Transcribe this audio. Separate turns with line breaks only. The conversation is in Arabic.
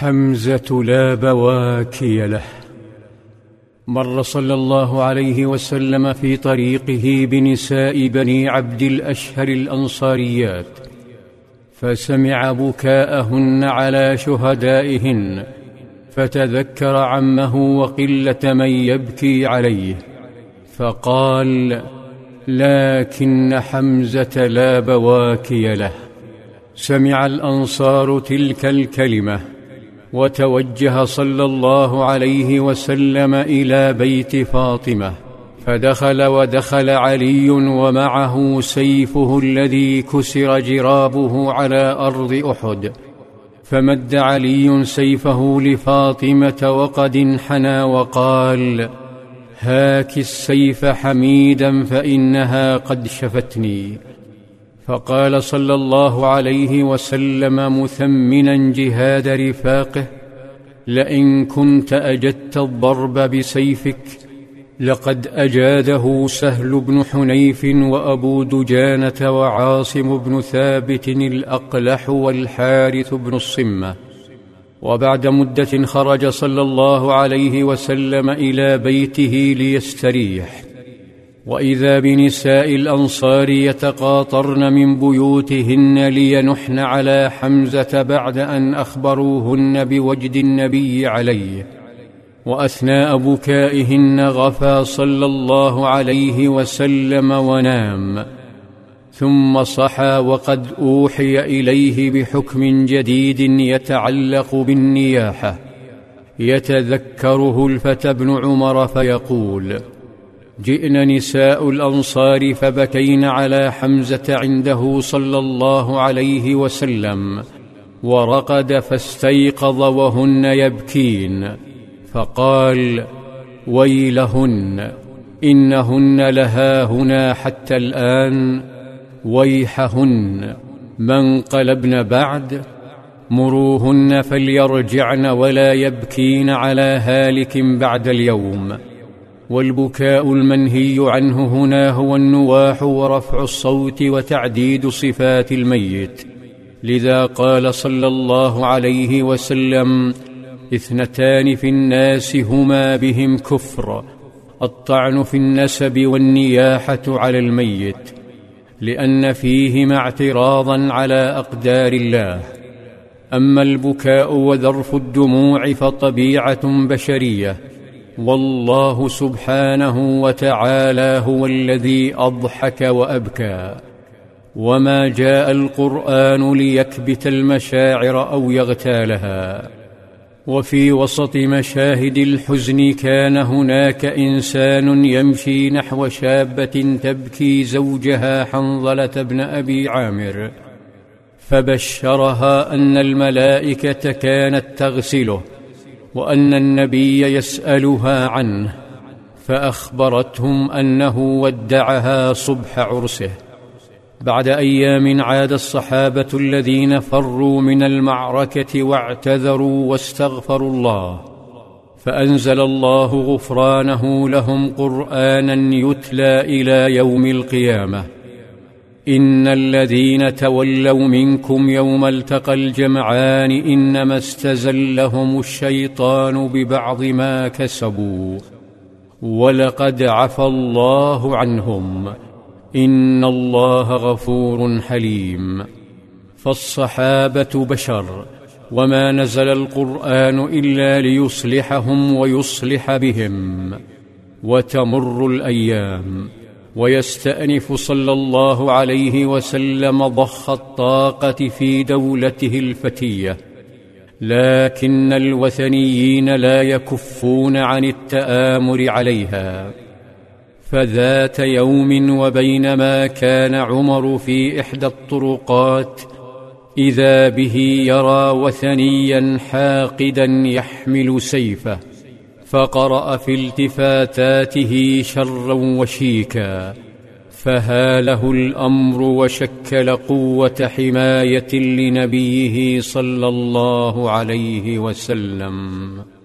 حمزة لا بواكي له. مر صلى الله عليه وسلم في طريقه بنساء بني عبد الأشهر الأنصاريات فسمع بكاءهن على شهدائهن فتذكر عمه وقلة من يبكي عليه فقال لكن حمزة لا بواكي له. سمع الأنصار تلك الكلمة. وتوجه صلى الله عليه وسلم إلى بيت فاطمة فدخل ودخل علي ومعه سيفه الذي كسر جرابه على أرض أحد. فمد علي سيفه لفاطمة وقد انحنى وقال هاك السيف حميدا فإنها قد شفتني. فقال صلى الله عليه وسلم مثمنا جهاد رفاقه لئن كنت أجدت الضرب بسيفك لقد أجاده سهل بن حنيف وأبو دجانة وعاصم بن ثابت الأقلح والحارث بن الصمة. وبعد مدة خرج صلى الله عليه وسلم إلى بيته ليستريح. وإذا بنساء الأنصار يتقاطرن من بيوتهن لينحن على حمزة بعد أن أخبروهن بوجد النبي عليه وأثناء بكائهن غفى صلى الله عليه وسلم ونام ثم صحى وقد أوحي إليه بحكم جديد يتعلق بالنياحة يتذكره الفتى بن عمر فيقول جئن نساء الأنصار فبكين على حمزة عنده صلى الله عليه وسلم ورقد فاستيقظ وهن يبكين فقال ويلهن إنهن لها هنا حتى الآن ويحهن من قلبن بعد مروهن فليرجعن ولا يبكين على هالك بعد اليوم. والبكاء المنهي عنه هنا هو النواح ورفع الصوت وتعديد صفات الميت. لذا قال صلى الله عليه وسلم إثنتان في الناس هما بهم كفر الطعن في النسب والنياحة على الميت لأن فيهما اعتراضا على أقدار الله. أما البكاء وذرف الدموع فطبيعة بشرية والله سبحانه وتعالى هو الذي أضحك وأبكى. وما جاء القرآن ليكبت المشاعر أو يغتالها. وفي وسط مشاهد الحزن كان هناك إنسان يمشي نحو شابة تبكي زوجها حنظلة بن أبي عامر. فبشرها أن الملائكة كانت تغسله. وأن النبي يسألها عنه فأخبرتهم أنه ودعها صبح عرسه. بعد أيام عاد الصحابة الذين فروا من المعركة واعتذروا واستغفروا الله فأنزل الله غفرانه لهم قرآنا يتلى إلى يوم القيامة. إن الذين تولوا منكم يوم التقى الجمعان إنما استزلهم الشيطان ببعض ما كسبوا ولقد عفى الله عنهم إن الله غفور حليم فالصحابة بشر وما نزل القرآن إلا ليصلحهم ويصلح بهم وتمر الأيام ويستأنف صلى الله عليه وسلم ضخ الطاقة في دولته الفتية. لكن الوثنيين لا يكفون عن التآمر عليها. فذات يوم وبينما كان عمر في إحدى الطرقات إذا به يرى وثنيا حاقدا يحمل سيفه. فقرأ في التفاتاته شرا وشيكا فهاله الأمر وشكل قوة حماية لنبيه صلى الله عليه وسلم.